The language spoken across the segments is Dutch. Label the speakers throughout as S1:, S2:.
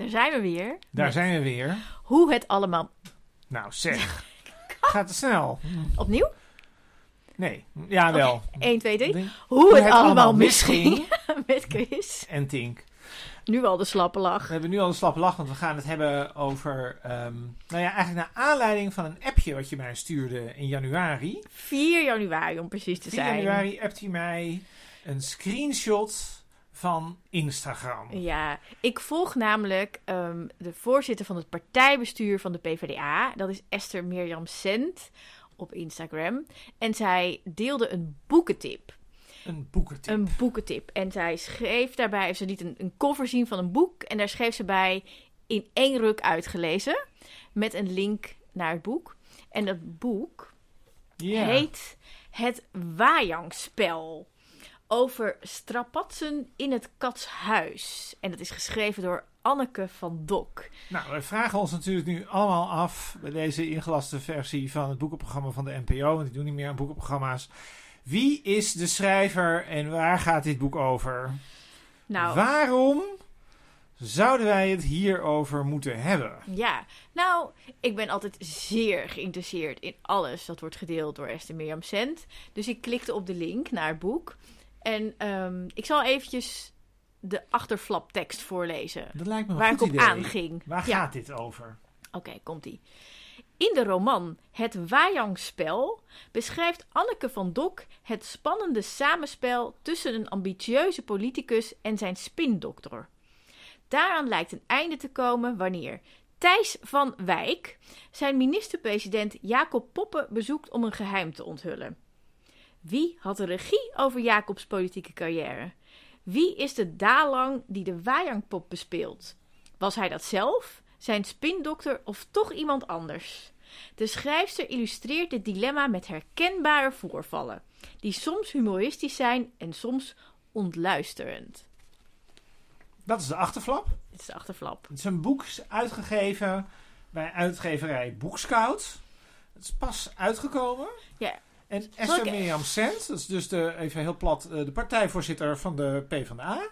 S1: Daar zijn we weer.
S2: Daar
S1: Met
S2: zijn we weer.
S1: Hoe het allemaal...
S2: Nou, zeg. Gaat te snel.
S1: Opnieuw?
S2: Nee. Ja, wel.
S1: 1, 2, 3.
S2: Denk-
S1: Hoe, het,
S2: het
S1: allemaal
S2: allemaal
S1: misging. Met Chris.
S2: En Tink.
S1: Nu al de slappe lach.
S2: We hebben nu al een slappe lach, want we gaan het hebben over... ehm, nou ja, eigenlijk naar aanleiding van een appje wat je mij stuurde in januari.
S1: 4 januari om precies te
S2: 4
S1: zijn.
S2: januari appt hij mij een screenshot van Instagram.
S1: Ja, ik volg namelijk ehm, de voorzitter van het partijbestuur van de PvdA. Dat is Esther Mirjam Sent op Instagram. En zij deelde een boekentip.
S2: Een boekentip.
S1: Een boekentip. En zij schreef daarbij, ze liet een, een cover zien van een boek. En daar schreef ze bij in één ruk uitgelezen. Met een link naar het boek. En dat boek heet Het Wajangspel. Over strapatsen in het katshuis. En dat is geschreven door Anneke van Dok.
S2: Nou, we vragen ons natuurlijk nu allemaal af bij deze ingelaste versie van het boekenprogramma van de NPO. Want die doen niet meer aan boekenprogramma's. Wie is de schrijver en waar gaat dit boek over?
S1: Nou,
S2: Waarom zouden wij het hierover moeten hebben?
S1: ja. Nou, ik ben altijd zeer geïnteresseerd in alles dat wordt gedeeld door Esther Mirjam Sent. Dus ik klikte op de link naar het boek. En ehm, ik zal eventjes de achterflaptekst voorlezen.
S2: Dat lijkt me een
S1: waar ik op
S2: idee.
S1: aanging.
S2: Waar
S1: Ja.
S2: gaat dit over?
S1: Oké, komt-ie. In de roman Het Wajangspel beschrijft Anneke van Dok het spannende samenspel tussen een ambitieuze politicus en zijn spindokter. Daaraan lijkt een einde te komen wanneer Thijs van Wijk zijn minister-president Jacob Poppen bezoekt om een geheim te onthullen. Wie had de regie over Jacobs politieke carrière? Wie is de dalang die de Wajangpop bespeelt? Was hij dat zelf, zijn spindokter of toch iemand anders? De schrijfster illustreert dit dilemma met herkenbare voorvallen, die soms humoristisch zijn en soms ontluisterend.
S2: Dat is de achterflap.
S1: Dit is de achterflap.
S2: Het is een boek uitgegeven bij uitgeverij Boekscout. Het is pas uitgekomen.
S1: Ja.
S2: En Esther
S1: ik-
S2: Mirjam dat is dus de, even heel plat, eh, de partijvoorzitter van de PvdA,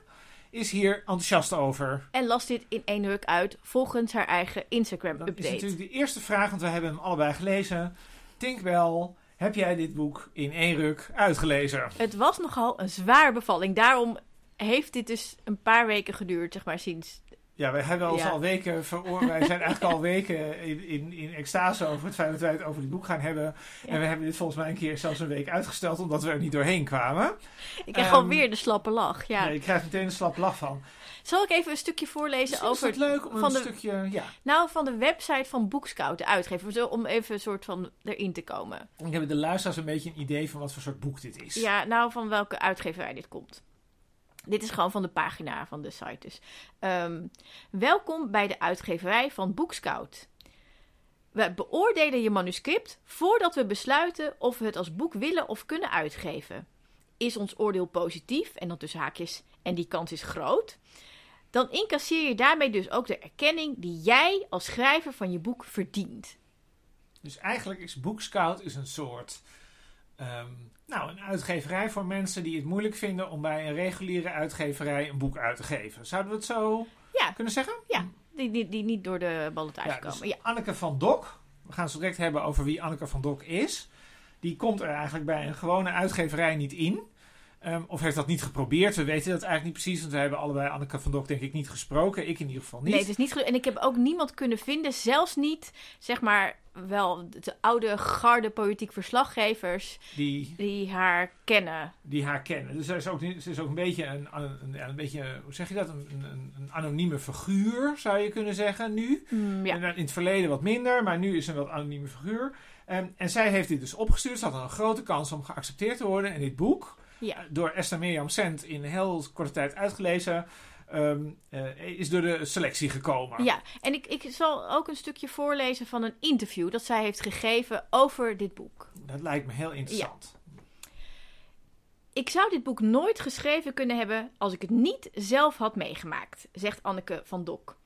S2: is hier enthousiast over.
S1: En las dit in één ruk uit volgens haar eigen
S2: Dan is
S1: Instagram-update.
S2: natuurlijk de eerste vraag, want we hebben hem allebei gelezen. Tink wel, heb jij dit boek in één ruk uitgelezen?
S1: Het was nogal een zwaar bevalling. Daarom heeft dit dus een paar weken geduurd, zeg maar, sinds...
S2: Ja, wij hebben ons
S1: Ja.
S2: al weken veroor... Wij zijn eigenlijk al weken in, in, in extase over het feit dat wij het over dit boek gaan hebben.
S1: Ja.
S2: En we hebben dit volgens mij een keer zelfs een week uitgesteld, omdat we er niet doorheen kwamen.
S1: Ik krijg
S2: Ehm,
S1: alweer de slappe lach. Ja.
S2: Ja. je krijgt meteen een slap lach van.
S1: Zal ik even een stukje voorlezen
S2: Misschien is
S1: over...
S2: het leuk om
S1: van
S2: een
S1: de-
S2: stukje... Ja,
S1: Nou, van de website van Boekscout, de uitgever. Om even een soort van erin te komen.
S2: ik heb de luisteraars een beetje een idee van wat voor soort boek dit is.
S1: Ja, nou, van welke uitgeverij dit komt. Dit is gewoon van de pagina van de site dus. Ehm, welkom bij de uitgeverij van Boekscout. We beoordelen je manuscript voordat we besluiten of we het als boek willen of kunnen uitgeven. Is ons oordeel positief, en dan tussen haakjes, en die kans is groot, dan incasseer je daarmee dus ook de erkenning die jij als schrijver van je boek verdient.
S2: Dus eigenlijk is Boekscout is een soort... ehm, nou, een uitgeverij voor mensen die het moeilijk vinden om bij een reguliere uitgeverij een boek uit te geven. Zouden we het zo
S1: Ja,
S2: kunnen zeggen?
S1: ja die, die, die niet door de ballen thuis
S2: Ja, dus
S1: komen. Ja.
S2: Anneke van Dok. We gaan het zo direct hebben over wie Anneke van Dok is. Die komt er eigenlijk bij een gewone uitgeverij niet in. Ehm, of heeft dat niet geprobeerd? We weten dat eigenlijk niet precies. Want we hebben allebei Anneke van Dok denk ik niet gesproken. Ik in ieder geval niet.
S1: Nee, het is niet. En ik heb ook niemand kunnen vinden, zelfs niet, zeg maar, wel de oude garde politiek verslaggevers
S2: die,
S1: die haar kennen.
S2: die haar kennen. Dus er is ook, ze is ook een beetje een, een, een beetje, hoe zeg je dat? Een, een, een anonieme figuur, zou je kunnen zeggen, nu.
S1: Mm, ja.
S2: En in het verleden wat minder, maar nu is ze een wat anonieme figuur. En, en zij heeft dit dus opgestuurd. Ze had een grote kans om geaccepteerd te worden. En dit boek,
S1: Ja.
S2: door Esther Mirjam Sent in heel korte tijd uitgelezen, ehm, eh, is door de selectie gekomen.
S1: ja, en ik, ik zal ook een stukje voorlezen van een interview dat zij heeft gegeven over dit boek.
S2: Dat lijkt me heel interessant.
S1: Ik zou dit boek nooit geschreven kunnen hebben als ik het niet zelf had meegemaakt, zegt Anneke van Dok.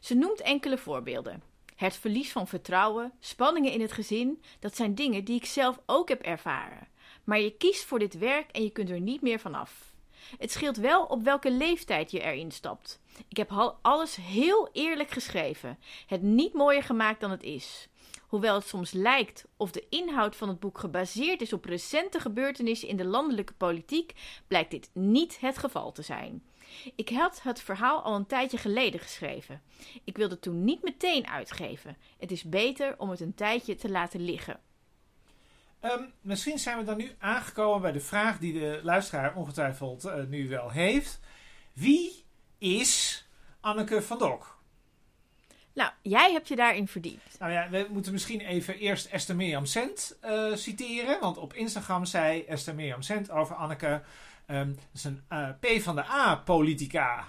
S1: Ze noemt enkele voorbeelden. Het verlies van vertrouwen, spanningen in het gezin, dat zijn dingen die ik zelf ook heb ervaren. Maar je kiest voor dit werk en je kunt er niet meer vanaf. Het scheelt wel op welke leeftijd je erin stapt. Ik heb al- alles heel eerlijk geschreven. Het niet mooier gemaakt dan het is. Hoewel het soms lijkt of de inhoud van het boek gebaseerd is op recente gebeurtenissen in de landelijke politiek, blijkt dit niet het geval te zijn. Ik had het verhaal al een tijdje geleden geschreven. Ik wilde toen niet meteen uitgeven. Het is beter om het een tijdje te laten liggen.
S2: Ehm, misschien zijn we dan nu aangekomen bij de vraag die de luisteraar ongetwijfeld eh, nu wel heeft. Wie is Anneke van Dok?
S1: Nou, jij hebt je daarin verdiept.
S2: Nou ja, we moeten misschien even eerst Esther Mirjam Cent eh, citeren. Want op Instagram zei Esther Mirjam Cent over Anneke... dat is een eh, P van de A-politica.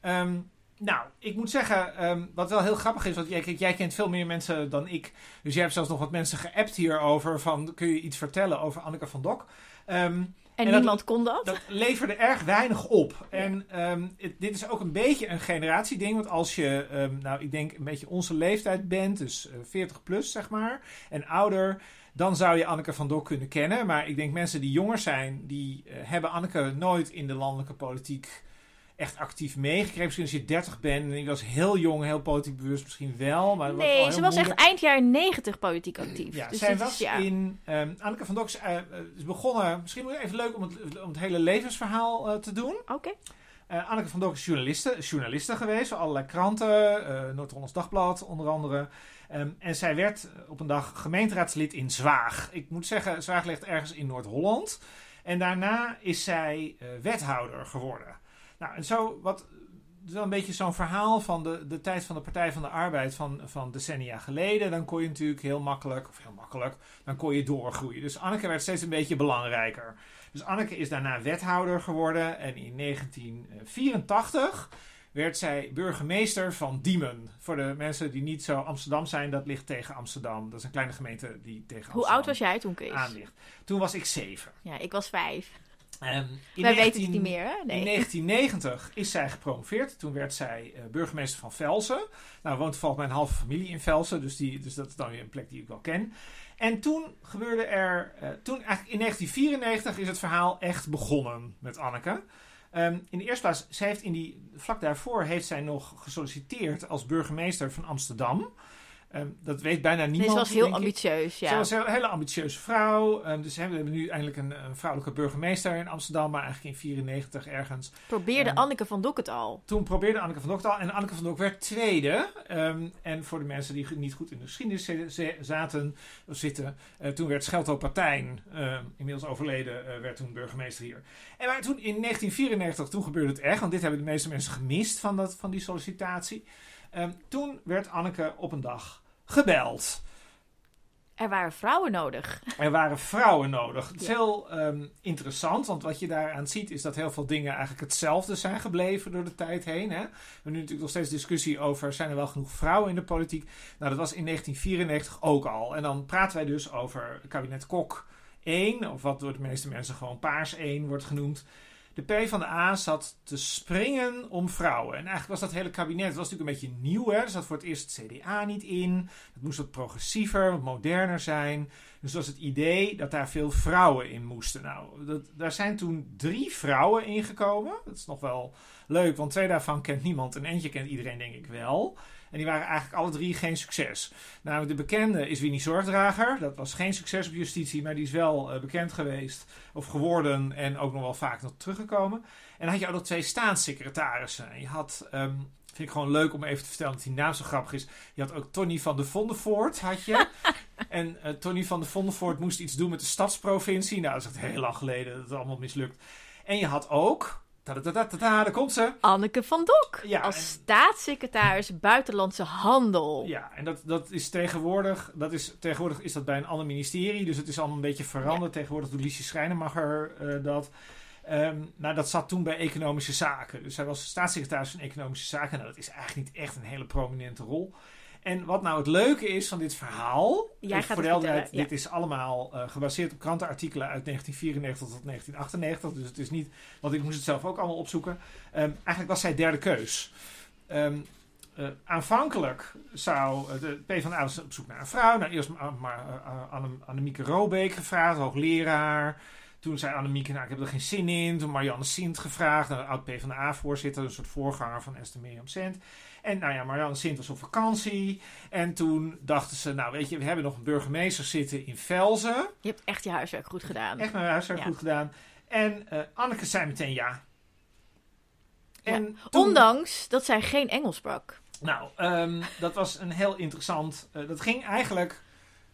S2: Ehm, nou, ik moet zeggen, ehm, wat wel heel grappig is... want jij, kent veel meer mensen dan ik. Dus jij hebt zelfs nog wat mensen geappt hierover... van kun je iets vertellen over Anneke van Dok? Ehm,
S1: En,
S2: En dat-
S1: niemand kon dat?
S2: dat leverde erg weinig op. En ehm, het- dit is ook een beetje een generatieding. Want als je, nou, ik denk een beetje onze leeftijd bent, dus eh, 40 plus zeg maar, en ouder, dan zou je Anneke van Dok kunnen kennen. Maar ik denk mensen die jonger zijn, die eh, hebben Anneke nooit in de landelijke politiek echt actief meegekregen. Misschien als je 30 bent en je was heel jong, heel politiek bewust, misschien wel. Maar was
S1: nee, ze was
S2: moeilijk.
S1: echt eind jaren negentig politiek actief.
S2: Ja,
S1: dus
S2: zij was
S1: is, ja.
S2: in. ehm, Anneke van Dok is, eh, eh, is begonnen. Misschien moet even leuk om het, om het hele levensverhaal eh, te doen.
S1: Oké.
S2: Eh, Anneke van Dok is journaliste, journaliste geweest voor allerlei kranten, Noord-Hollands Dagblad onder andere. Ehm, en zij werd op een dag gemeenteraadslid in Zwaag. Ik moet zeggen, Zwaag ligt ergens in Noord-Holland. En daarna is zij wethouder geworden. Nou, en zo wat. Het is wel een beetje zo'n verhaal van de, de tijd van de Partij van de Arbeid van, van decennia geleden. Dan kon je natuurlijk heel makkelijk, of heel makkelijk, dan kon je doorgroeien. Dus Anneke werd steeds een beetje belangrijker. Dus Anneke is daarna wethouder geworden en in 1984 werd zij burgemeester van Diemen. Voor de mensen die niet zo Amsterdam zijn, dat ligt tegen Amsterdam. Dat is een kleine gemeente die tegen Amsterdam
S1: Hoe oud was jij toen, Kees?
S2: aan ligt. Toen was ik zeven.
S1: Ja, ik was vijf. Wij
S2: 19
S1: weten het niet meer, hè?
S2: In
S1: Nee.
S2: 1990 is zij gepromoveerd. Toen werd zij eh, burgemeester van Velsen. Nou, woont toevallig mijn halve familie in Velsen. Dus, die, dus dat is dan weer een plek die ik wel ken. En toen gebeurde er... eh, toen eigenlijk in 1994 is het verhaal echt begonnen met Anneke. Ehm, in de eerste plaats, zij heeft in die, vlak daarvoor heeft zij nog gesolliciteerd als burgemeester van Amsterdam. Ehm, dat weet bijna niemand.
S1: ze was heel ambitieus, ja.
S2: Ze was een hele ambitieuze vrouw. Ehm, dus we hebben nu eindelijk een, een vrouwelijke burgemeester in Amsterdam, maar eigenlijk in 94 ergens.
S1: Probeerde
S2: Ehm,
S1: Anneke van Dok het al.
S2: Toen probeerde Anneke van Dok het al en Anneke van Dok werd tweede. En voor de mensen die niet goed in de geschiedenis zaten of zitten, eh, toen werd Schelto Partijn, inmiddels overleden, eh, werd toen burgemeester hier. En maar toen in 1994, toen gebeurde het echt, want dit hebben de meeste mensen gemist van, dat, van die sollicitatie. Toen werd Anneke op een dag gebeld.
S1: Er waren vrouwen nodig.
S2: Er waren vrouwen nodig. Het is heel ehm, interessant, want wat je daaraan ziet is dat heel veel dingen eigenlijk hetzelfde zijn gebleven door de tijd heen. Hè? We hebben nu natuurlijk nog steeds discussie over, zijn er wel genoeg vrouwen in de politiek? Nou, dat was in 1994 ook al. En dan praten wij dus over kabinet Kok 1, of wat door de meeste mensen gewoon Paars 1 wordt genoemd. De P van de A zat te springen om vrouwen. En eigenlijk was dat hele kabinet, was natuurlijk een beetje nieuw. Hè? Er zat voor het eerst het CDA niet in. Het moest wat progressiever, wat moderner zijn. Dus was het idee dat daar veel vrouwen in moesten. Nou, dat, daar zijn toen drie vrouwen ingekomen. Dat is nog wel leuk, want twee daarvan kent niemand. En eentje kent iedereen denk ik wel. En die waren eigenlijk alle drie geen succes. Nou, de bekende is Winnie Zorgdrager. Dat was geen succes op justitie, maar die is wel eh, bekend geweest of geworden en ook nog wel vaak nog teruggekomen. En dan had je ook nog twee staatssecretarissen. En je had, ehm, vind ik gewoon leuk om even te vertellen dat die naam zo grappig is. Je had ook Tony van de Vondenvoort, had je. en eh, Tony van de Vondenvoort moest iets doen met de stadsprovincie. Nou, dat is echt heel lang geleden. Dat is allemaal mislukt. En je had ook, daar komt ze.
S1: Anneke van Dok.
S2: Ja,
S1: als
S2: en-
S1: staatssecretaris Buitenlandse Handel.
S2: Ja, en dat, dat is tegenwoordig, dat is, tegenwoordig is dat bij een ander ministerie. Dus het is allemaal een beetje veranderd. Tegenwoordig doet Liesje Schrijnemacher eh dat. Ehm nou, dat zat toen bij economische zaken. Dus hij was staatssecretaris van economische zaken. Nou, dat is eigenlijk niet echt een hele prominente rol. En wat nou het leuke is van dit verhaal.
S1: Jij
S2: even
S1: gaat
S2: voor
S1: het
S2: Dit is allemaal eh, gebaseerd op krantenartikelen uit 1994 tot 1998. Dus het is niet, want ik moest het zelf ook allemaal opzoeken. Ehm, eigenlijk was zij derde keus. Ehm, eh, aanvankelijk zou eh, de PvdA was op zoek naar een vrouw. Nou, eerst maar, maar eh, Anne, Annemieke Robeek gevraagd, hoogleraar. toen zei Annemieke, nou, ik heb er geen zin in. Toen Marianne Sint gevraagd, een oud PvdA-voorzitter, een soort voorganger van Esther Mirjam Sint. En nou ja, Marianne Sint was op vakantie. En toen dachten ze, nou weet je, we hebben nog een burgemeester zitten in Velzen.
S1: Je hebt echt je huiswerk goed gedaan.
S2: Echt mijn huiswerk
S1: Ja.
S2: goed gedaan. En eh, Anneke zei meteen ja.
S1: Ja.
S2: En toen-
S1: Ondanks dat zij geen Engels sprak.
S2: Nou, ehm, dat was een heel interessant. eh, dat ging eigenlijk.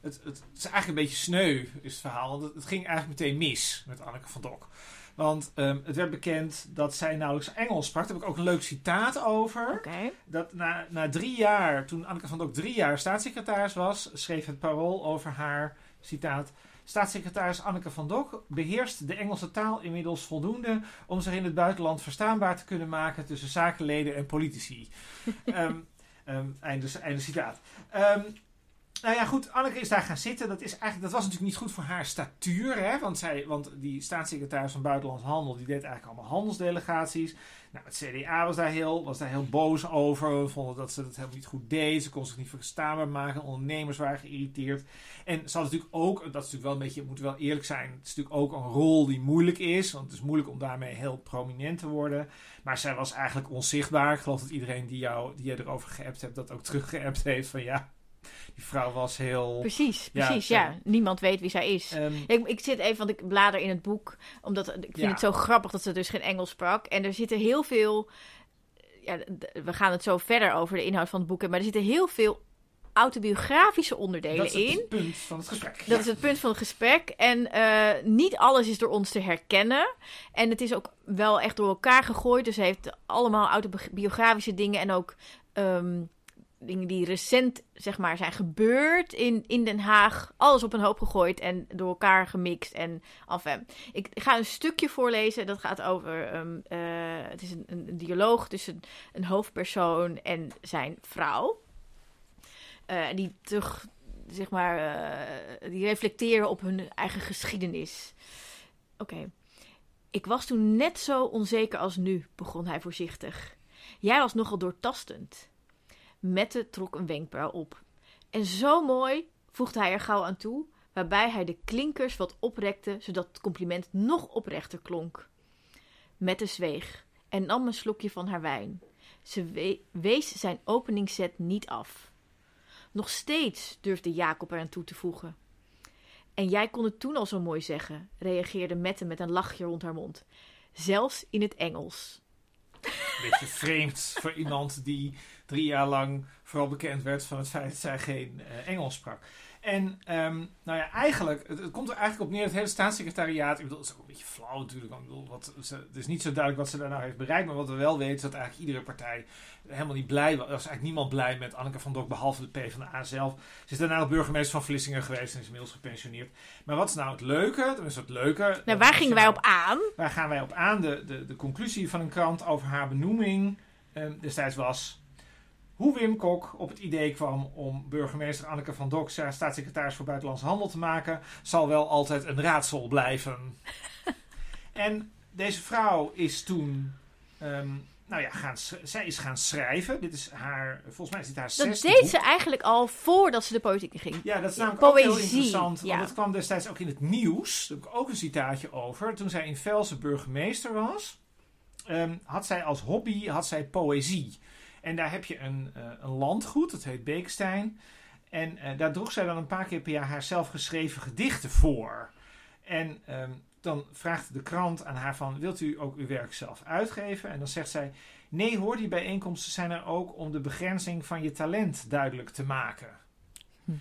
S2: Het, het, het is eigenlijk een beetje sneu, is het verhaal. Het, het ging eigenlijk meteen mis met Anneke van Dok. Want ehm, het werd bekend dat zij nauwelijks Engels sprak. Daar heb ik ook een leuk citaat over. Dat na, na drie jaar, toen Anneke van Dok drie jaar staatssecretaris was, schreef het parool over haar citaat. Staatssecretaris Anneke van Dok beheerst de Engelse taal inmiddels voldoende om zich in het buitenland verstaanbaar te kunnen maken tussen zakenleden en politici. Ehm, ehm, einde, einde citaat. Ehm, nou ja, goed, Anneke is daar gaan zitten. Dat, is eigenlijk, dat was natuurlijk niet goed voor haar statuur. Hè? Want, zij, want die staatssecretaris van Buitenlandse Handel, die deed eigenlijk allemaal handelsdelegaties. Nou, het CDA was daar heel, was daar heel boos over. Vonden dat ze dat helemaal niet goed deed. Ze kon zich niet verstaanbaar maken. Ondernemers waren geïrriteerd. En ze had natuurlijk ook, dat is natuurlijk wel een beetje, moet wel eerlijk zijn. Het is natuurlijk ook een rol die moeilijk is. Want het is moeilijk om daarmee heel prominent te worden. Maar zij was eigenlijk onzichtbaar. Ik geloof dat iedereen die, jou, die je erover geappt hebt, dat ook teruggeappt heeft. Van ja, die vrouw was heel...
S1: Precies, precies. Ja, niemand weet wie zij is.
S2: ehm,
S1: Ik, ik zit even, want ik blader in het boek. Omdat ik vind
S2: Ja.
S1: het zo grappig dat ze dus geen Engels sprak. En er zitten heel veel. Ja, we gaan het zo verder over de inhoud van het boek. Maar er zitten heel veel autobiografische onderdelen
S2: dat is het
S1: in.
S2: punt van het gesprek.
S1: Dat
S2: Ja.
S1: is het punt van het gesprek. En eh, niet alles is door ons te herkennen. En het is ook wel echt door elkaar gegooid. Dus hij heeft allemaal autobiografische dingen en ook ehm, dingen die recent zeg maar, zijn gebeurd in, in Den Haag. Alles op een hoop gegooid en door elkaar gemixt. En enfin, ik ga een stukje voorlezen. Dat gaat over. ehm, eh, het is een, een dialoog tussen een hoofdpersoon en zijn vrouw. Eh, die zeg maar, eh, die reflecteren op hun eigen geschiedenis. Oké. Ik was toen net zo onzeker als nu, begon hij voorzichtig. Jij was nogal doortastend. Mette trok een wenkbrauw op. En zo mooi, voegde hij er gauw aan toe, waarbij hij de klinkers wat oprekte, zodat het compliment nog oprechter klonk. Mette zweeg en nam een slokje van haar wijn. Ze we- wees zijn openingszet niet af. Nog steeds durfde Jacob eraan toe te voegen. En jij kon het toen al zo mooi zeggen, reageerde Mette met een lachje rond haar mond. Zelfs in het Engels.
S2: Een beetje vreemd voor iemand die drie jaar lang vooral bekend werd van het feit dat zij geen eh, Engels sprak. En ehm, nou ja, eigenlijk, het, het komt er eigenlijk op neer, het hele staatssecretariaat, ik bedoel, het is ook een beetje flauw natuurlijk, ik bedoel, wat, ze, het is niet zo duidelijk wat ze daar nou heeft bereikt, maar wat we wel weten is dat eigenlijk iedere partij helemaal niet blij was. Er was eigenlijk niemand blij met Anneke van Dok, behalve de PvdA zelf. Ze is daarna nog burgemeester van Vlissingen geweest en is inmiddels gepensioneerd. Maar wat is nou het leuke? Is het leuke.
S1: Nou, waar gingen wij op aan?
S2: Waar gaan wij op aan? De, de, de conclusie van een krant over haar benoeming eh, destijds was... Hoe Wim Kok op het idee kwam om burgemeester Anneke van Dok... sta- staatssecretaris voor Buitenlandse Handel te maken... zal wel altijd een raadsel blijven. en deze vrouw is toen... ehm, nou ja, gaan, zij is gaan schrijven. Dit is haar... Volgens mij is dit haar
S1: Dat
S2: zesde
S1: deed
S2: boek.
S1: ze eigenlijk al voordat ze de politiek in ging.
S2: Ja, dat is namelijk ook heel interessant.
S1: ja.
S2: Want dat kwam destijds ook in het nieuws. Daar heb ik ook een citaatje over. Toen zij in Velsen burgemeester was, ehm, had zij als hobby had zij poëzie. En daar heb je een, eh, een landgoed, dat heet Beekstein. En eh, daar droeg zij dan een paar keer per jaar haar zelf geschreven gedichten voor. En ehm, dan vraagt de krant aan haar van, wilt u ook uw werk zelf uitgeven? En dan zegt zij, nee hoor, die bijeenkomsten zijn er ook om de begrenzing van je talent duidelijk te maken.
S1: Hm.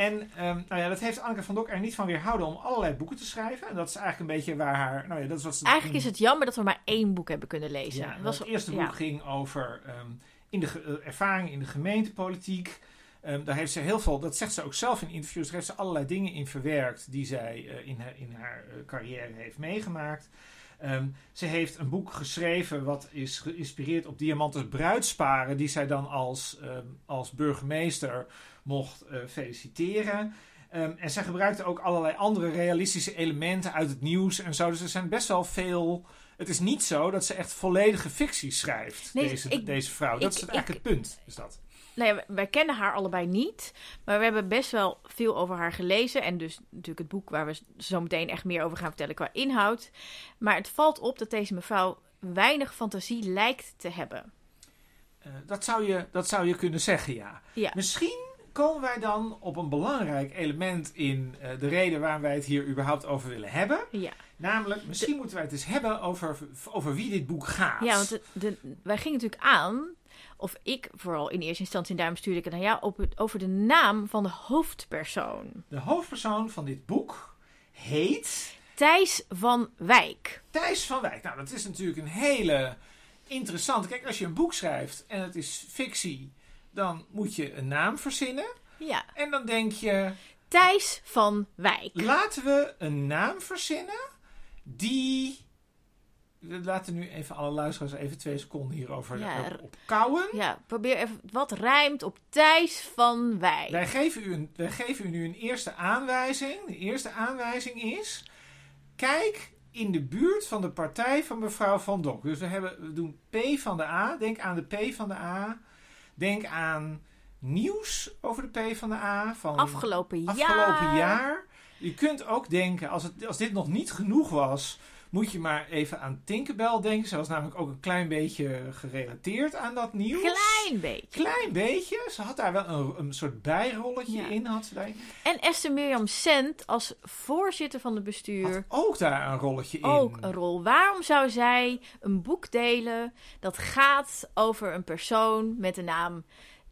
S2: En ehm, nou ja, dat heeft Anneke van Dok er niet van weerhouden om allerlei boeken te schrijven. En dat is eigenlijk een beetje waar haar... Nou ja, dat is wat ze
S1: Eigenlijk is het jammer dat we maar één boek hebben kunnen lezen.
S2: ja,
S1: Het
S2: was het eerste boek
S1: ja.
S2: ging over ehm, in de eh, ervaring in de gemeentepolitiek. Ehm, daar heeft ze heel veel, dat zegt ze ook zelf in interviews, daar heeft ze allerlei dingen in verwerkt die zij eh, in haar, in haar eh, carrière heeft meegemaakt. Ze heeft een boek geschreven wat is geïnspireerd op Diamantes bruidsparen, die zij dan als, als burgemeester mocht eh, feliciteren. Ehm, en zij gebruikte ook allerlei andere realistische elementen uit het nieuws en zo. Dus er zijn best wel veel. Het is niet zo dat ze echt volledige fictie schrijft,
S1: Nee,
S2: deze,
S1: ik-
S2: deze vrouw. Dat is het eigenlijk het punt. Is dat.
S1: Nou ja, wij kennen haar allebei niet. Maar we hebben best wel veel over haar gelezen. En dus natuurlijk het boek waar we zo meteen echt meer over gaan vertellen qua inhoud. Maar het valt op dat deze mevrouw weinig fantasie lijkt te hebben.
S2: Uh, dat, zou je, dat zou je kunnen zeggen, ja.
S1: Ja.
S2: Misschien komen wij dan op een belangrijk element in uh, de reden waarom wij het hier überhaupt over willen hebben.
S1: Ja.
S2: Namelijk, misschien moeten wij het eens hebben over, over wie dit boek gaat.
S1: Ja, want de, de, wij gingen natuurlijk aan, of ik vooral in eerste instantie, en daarom stuurde ik het naar jou, op over de naam van de hoofdpersoon.
S2: De hoofdpersoon van dit boek heet...
S1: Thijs van Wijk.
S2: Thijs van Wijk. Nou, dat is natuurlijk een hele interessante... Kijk, als je een boek schrijft en het is fictie, dan moet je een naam verzinnen.
S1: Ja.
S2: En dan denk je...
S1: Thijs van Wijk.
S2: Laten we een naam verzinnen die. We laten nu even alle luisteraars even twee seconden hierover
S1: Ja,
S2: op, op kouwen.
S1: Ja, probeer even wat rijmt op Thijs van Wijk.
S2: Wij, geven u een, wij geven u nu een eerste aanwijzing. De eerste aanwijzing is: kijk in de buurt van de partij van mevrouw Van Dok. Dus we, hebben, we doen P van de A. Denk aan de P van de A. Denk aan nieuws over de P van de A. Van
S1: Afgelopen jaar.
S2: jaar. Je kunt ook denken, als, het, als dit nog niet genoeg was, moet je maar even aan Tinkerbell denken. Ze was namelijk ook een klein beetje gerelateerd aan dat nieuws.
S1: Klein beetje.
S2: Klein beetje. Ze had daar wel een, een soort bijrolletje
S1: Ja.
S2: in. Had ze daar.
S1: En Esther Mirjam Sent als voorzitter van het bestuur
S2: Had ook daar een rolletje in.
S1: ook een rol. Waarom zou zij een boek delen dat gaat over een persoon met de naam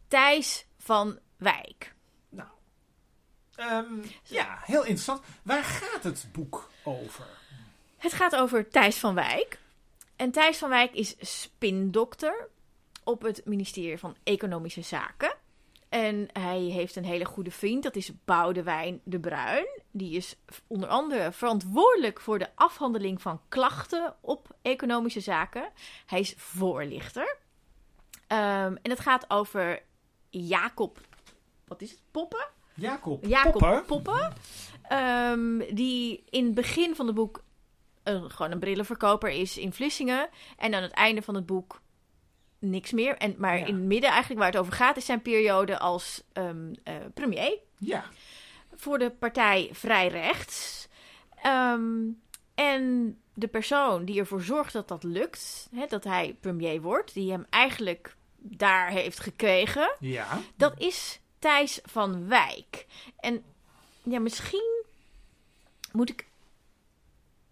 S1: Thijs van Wijk?
S2: Nou, ehm, ja, heel interessant. Waar gaat het boek over?
S1: Het gaat over Thijs van Wijk. En Thijs van Wijk is spindokter op het ministerie van Economische Zaken. En hij heeft een hele goede vriend, dat is Boudewijn de Bruin. Die is onder andere verantwoordelijk voor de afhandeling van klachten op economische zaken. Hij is voorlichter. Ehm, en het gaat over Jacob, wat is het, Poppen?
S2: Jacob,
S1: Jacob. Poppen. ehm, die in het begin van het boek een, gewoon een brillenverkoper is in Vlissingen. En aan het einde van het boek niks meer. En, maar
S2: Ja.
S1: in het midden eigenlijk waar het over gaat... is zijn periode als ehm, eh, premier
S2: Ja,
S1: voor de partij Vrij Rechts. Ehm, en de persoon die ervoor zorgt dat dat lukt... Hè, dat hij premier wordt... die hem eigenlijk daar heeft gekregen...
S2: ja.
S1: Dat is Thijs van Wijk. En ja, misschien moet ik.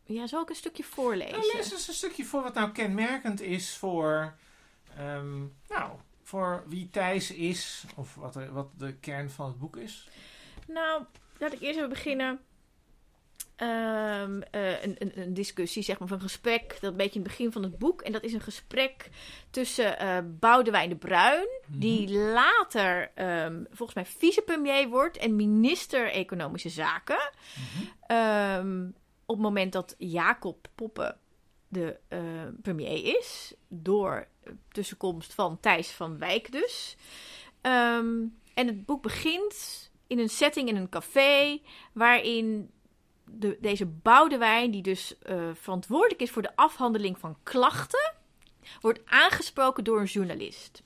S1: Ja, zal ik een stukje voorlezen?
S2: Nou, lees eens een stukje voor wat nou kenmerkend is voor, ehm, nou, voor wie Thijs is. Of wat, er- wat de kern van het boek is.
S1: Nou, laat ik eerst even beginnen. Ehm, eh, een, een, een discussie, zeg maar, of een gesprek. Dat een beetje in het begin van het boek. En dat is een gesprek tussen eh Boudewijn de Bruin, die later ehm, volgens mij vicepremier wordt en minister Economische Zaken. Ehm, op het moment dat Jacob Poppen de eh, premier is, door tussenkomst van Thijs van Wijk dus. Ehm, en het boek begint in een setting in een café, waarin de, deze Boudewijn, die dus eh, verantwoordelijk is voor de afhandeling van klachten, wordt aangesproken door een journalist.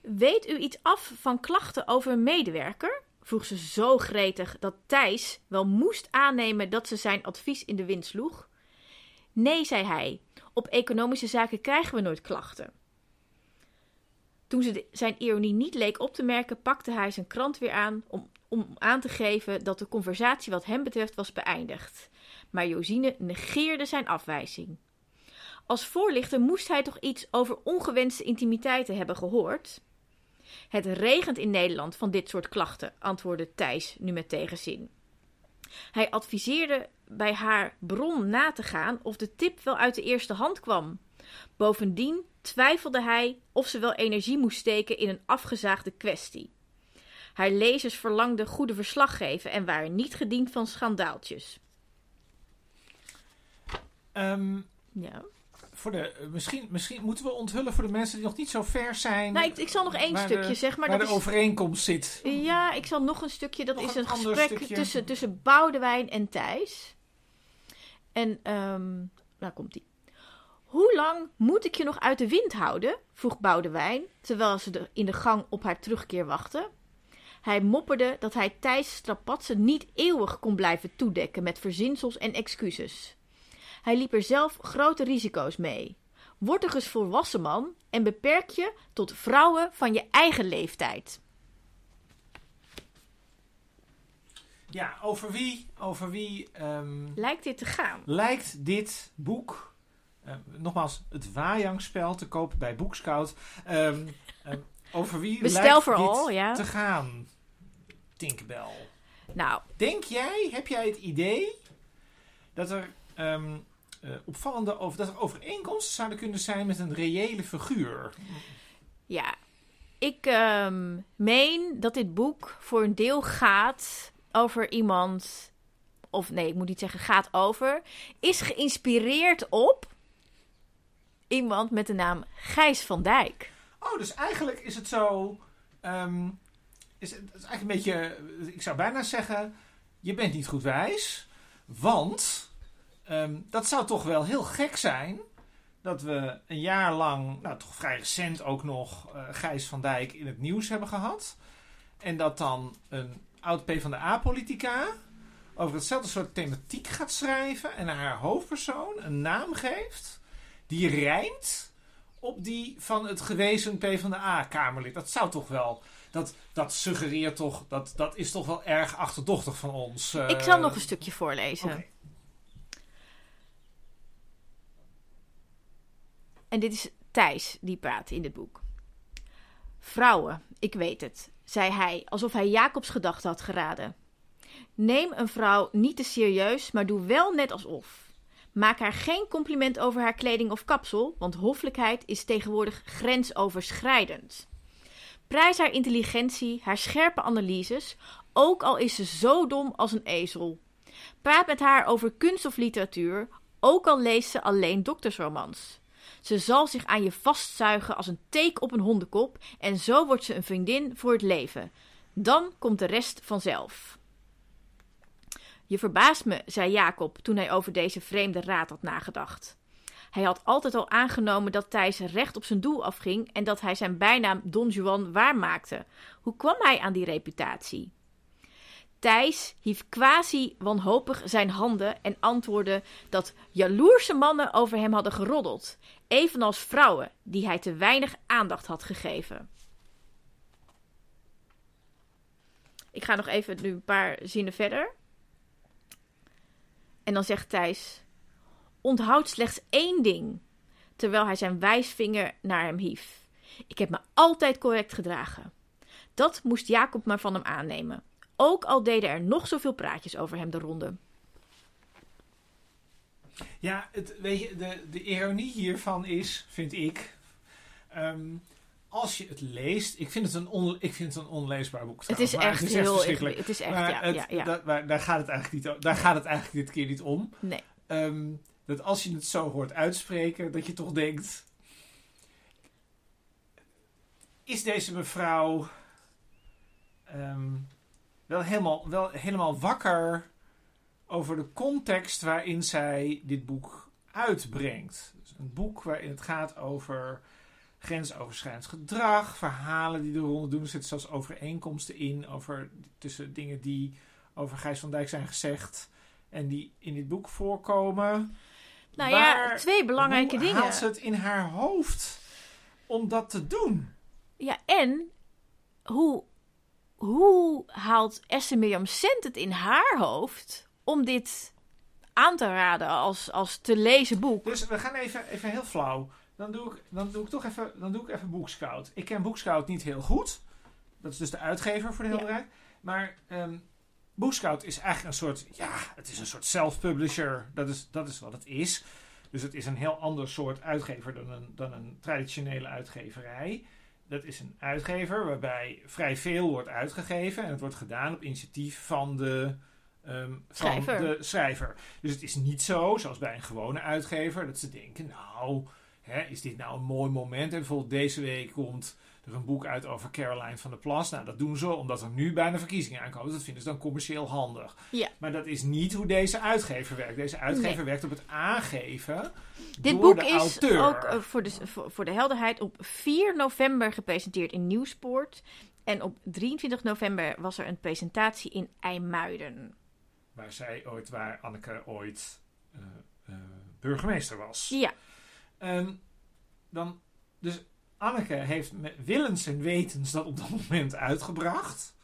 S1: Weet u iets af van klachten over een medewerker? Vroeg ze zo gretig dat Thijs wel moest aannemen dat ze zijn advies in de wind sloeg. Nee, zei hij, op economische zaken krijgen we nooit klachten. Toen ze zijn ironie niet leek op te merken, pakte hij zijn krant weer aan om, om aan te geven dat de conversatie wat hem betreft was beëindigd. Maar Josine negeerde zijn afwijzing. Als voorlichter moest hij toch iets over ongewenste intimiteiten hebben gehoord? Het regent in Nederland van dit soort klachten, antwoordde Thijs nu met tegenzin. Hij adviseerde bij haar bron na te gaan of de tip wel uit de eerste hand kwam. Bovendien twijfelde hij of ze wel energie moest steken in een afgezaagde kwestie. Haar lezers verlangden goede verslaggeven en waren niet gediend van schandaaltjes.
S2: Ehm,
S1: Ja.
S2: Voor de, eh, misschien, misschien moeten we onthullen voor de mensen die nog niet zo ver zijn.
S1: Nou, ik, ik zal nog één stukje
S2: de,
S1: zeggen, maar
S2: waar
S1: dat
S2: de
S1: is...
S2: overeenkomst zit.
S1: Ja, ik zal nog een stukje. Dat
S2: Nog
S1: is
S2: een
S1: gesprek
S2: stukje.
S1: tussen, tussen Boudewijn en Thijs. En, ehm nou komt ie. Hoe lang moet ik je nog uit de wind houden? vroeg Boudewijn, terwijl ze de- in de gang op haar terugkeer wachtte. Hij mopperde dat hij Thijs' strapatsen niet eeuwig kon blijven toedekken met verzinsels en excuses. Hij liep er zelf grote risico's mee. Word toch eens volwassen man en beperk je tot vrouwen van je eigen leeftijd.
S2: Ja, over wie, over wie ehm,
S1: Lijkt dit te gaan?
S2: lijkt dit boek, eh, nogmaals, het Wajangspel te kopen bij Boekscout, ehm, ehm, over wie
S1: Bestel
S2: lijkt
S1: vooral,
S2: dit
S1: ja.
S2: te gaan? Tinkerbell.
S1: Nou,
S2: Denk jij, heb jij het idee dat er ehm, opvallende over, dat er overeenkomsten zouden kunnen zijn met een reële figuur?
S1: Ja, ik ehm, meen dat dit boek voor een deel gaat over iemand. Of nee, ik moet niet zeggen gaat over. Is geïnspireerd op iemand met de naam Gijs van Dijk.
S2: Oh, dus eigenlijk is het zo. ehm, is het, het is eigenlijk een beetje. Ik zou bijna zeggen. Je bent niet goed wijs. Want. Ehm, dat zou toch wel heel gek zijn. Dat we een jaar lang. Nou, toch vrij recent ook nog. eh Gijs van Dijk in het nieuws hebben gehad. En dat dan een oud PvdA-politica. over hetzelfde soort thematiek gaat schrijven. en haar hoofdpersoon een naam geeft. die rijmt op die van het gewezen PvdA-kamerlid. Dat zou toch wel... Dat, dat suggereert toch... Dat, dat is toch wel erg achterdochtig van ons. eh.
S1: ik zal nog een stukje voorlezen. En dit is Thijs die praat in dit boek. Vrouwen, ik weet het, zei hij, alsof hij Jacobs gedachten had geraden. Neem een vrouw niet te serieus, maar doe wel net alsof. Maak haar geen compliment over haar kleding of kapsel, want hoffelijkheid is tegenwoordig grensoverschrijdend. Prijs haar intelligentie, haar scherpe analyses, ook al is ze zo dom als een ezel. Praat met haar over kunst of literatuur, ook al leest ze alleen doktersromans. Ze zal zich aan je vastzuigen als een teek op een hondenkop en zo wordt ze een vriendin voor het leven. Dan komt de rest vanzelf. Je verbaast me, zei Jacob toen hij over deze vreemde raad had nagedacht. Hij had altijd al aangenomen dat Thijs recht op zijn doel afging en dat hij zijn bijnaam Don Juan waarmaakte. Hoe kwam hij aan die reputatie? Thijs hief quasi wanhopig zijn handen en antwoordde dat jaloerse mannen over hem hadden geroddeld, evenals vrouwen die hij te weinig aandacht had gegeven. Ik ga nog even nu een paar zinnen verder. En dan zegt Thijs: Onthoud slechts één ding, terwijl hij zijn wijsvinger naar hem hief. Ik heb me altijd correct gedragen. Dat moest Jacob maar van hem aannemen. Ook al deden er nog zoveel praatjes over hem de ronde.
S2: Ja, het, weet je, de, de ironie hiervan is, vind ik... ehm, als je het leest... Ik vind het een, on, ik vind het een onleesbaar boek.
S1: Het
S2: trouwens,
S1: is
S2: maar
S1: echt heel
S2: verschrikkelijk.
S1: Het is echt,
S2: Maar
S1: ja,
S2: het-
S1: ja, ja.
S2: dat- maar daar, gaat het eigenlijk niet, daar gaat het eigenlijk dit keer niet om.
S1: Nee.
S2: Ehm, dat als je het zo hoort uitspreken, dat je toch denkt... Is deze mevrouw ehm, wel, helemaal, wel helemaal wakker over de context waarin zij dit boek uitbrengt? Dus een boek waarin het gaat over grensoverschrijdend gedrag, verhalen die de ronde doen. Er zitten zelfs overeenkomsten in over, tussen dingen die over Gijs van Dijk zijn gezegd en die in dit boek voorkomen.
S1: Nou
S2: Waar-
S1: ja, twee belangrijke
S2: hoe
S1: dingen.
S2: haalt ze het in haar hoofd om dat te doen?
S1: Ja, en hoe, hoe haalt Esther Mirjam het in haar hoofd om dit aan te raden als, als te lezen boek?
S2: Dus we gaan even, even heel flauw. Dan doe ik, dan doe ik toch even, dan doe ik even Boekscout. Ik ken Boekscout niet heel goed. Dat is dus de uitgever voor de
S1: Ja.
S2: helderheid. Maar ehm Boekscout is eigenlijk een soort, ja, het is een soort self-publisher. Dat is, dat is wat het is. Dus het is een heel ander soort uitgever dan een, dan een traditionele uitgeverij. Dat is een uitgever waarbij vrij veel wordt uitgegeven. En het wordt gedaan op initiatief van de, ehm, van
S1: Schrijver.
S2: de schrijver. Dus het is niet zo, zoals bij een gewone uitgever, dat ze denken, nou, hè, is dit nou een mooi moment? En bijvoorbeeld deze week komt er een boek uit over Caroline van der Plas. Nou, dat doen ze omdat er nu bijna verkiezingen aankomen. Dat vinden ze dan commercieel handig.
S1: Ja.
S2: Maar dat is niet hoe deze uitgever werkt. Deze uitgever
S1: Nee.
S2: werkt op het aangeven
S1: Dit
S2: door
S1: boek
S2: de
S1: is
S2: auteur.
S1: ook eh, voor, de, voor, voor de helderheid op 4 november gepresenteerd in Nieuwspoort. En op 23 november was er een presentatie in IJmuiden.
S2: Waar zij ooit, waar Anneke ooit eh, eh, burgemeester was.
S1: Ja,
S2: Ehm, dan, dus Anneke heeft met willens en wetens dat op dat moment uitgebracht.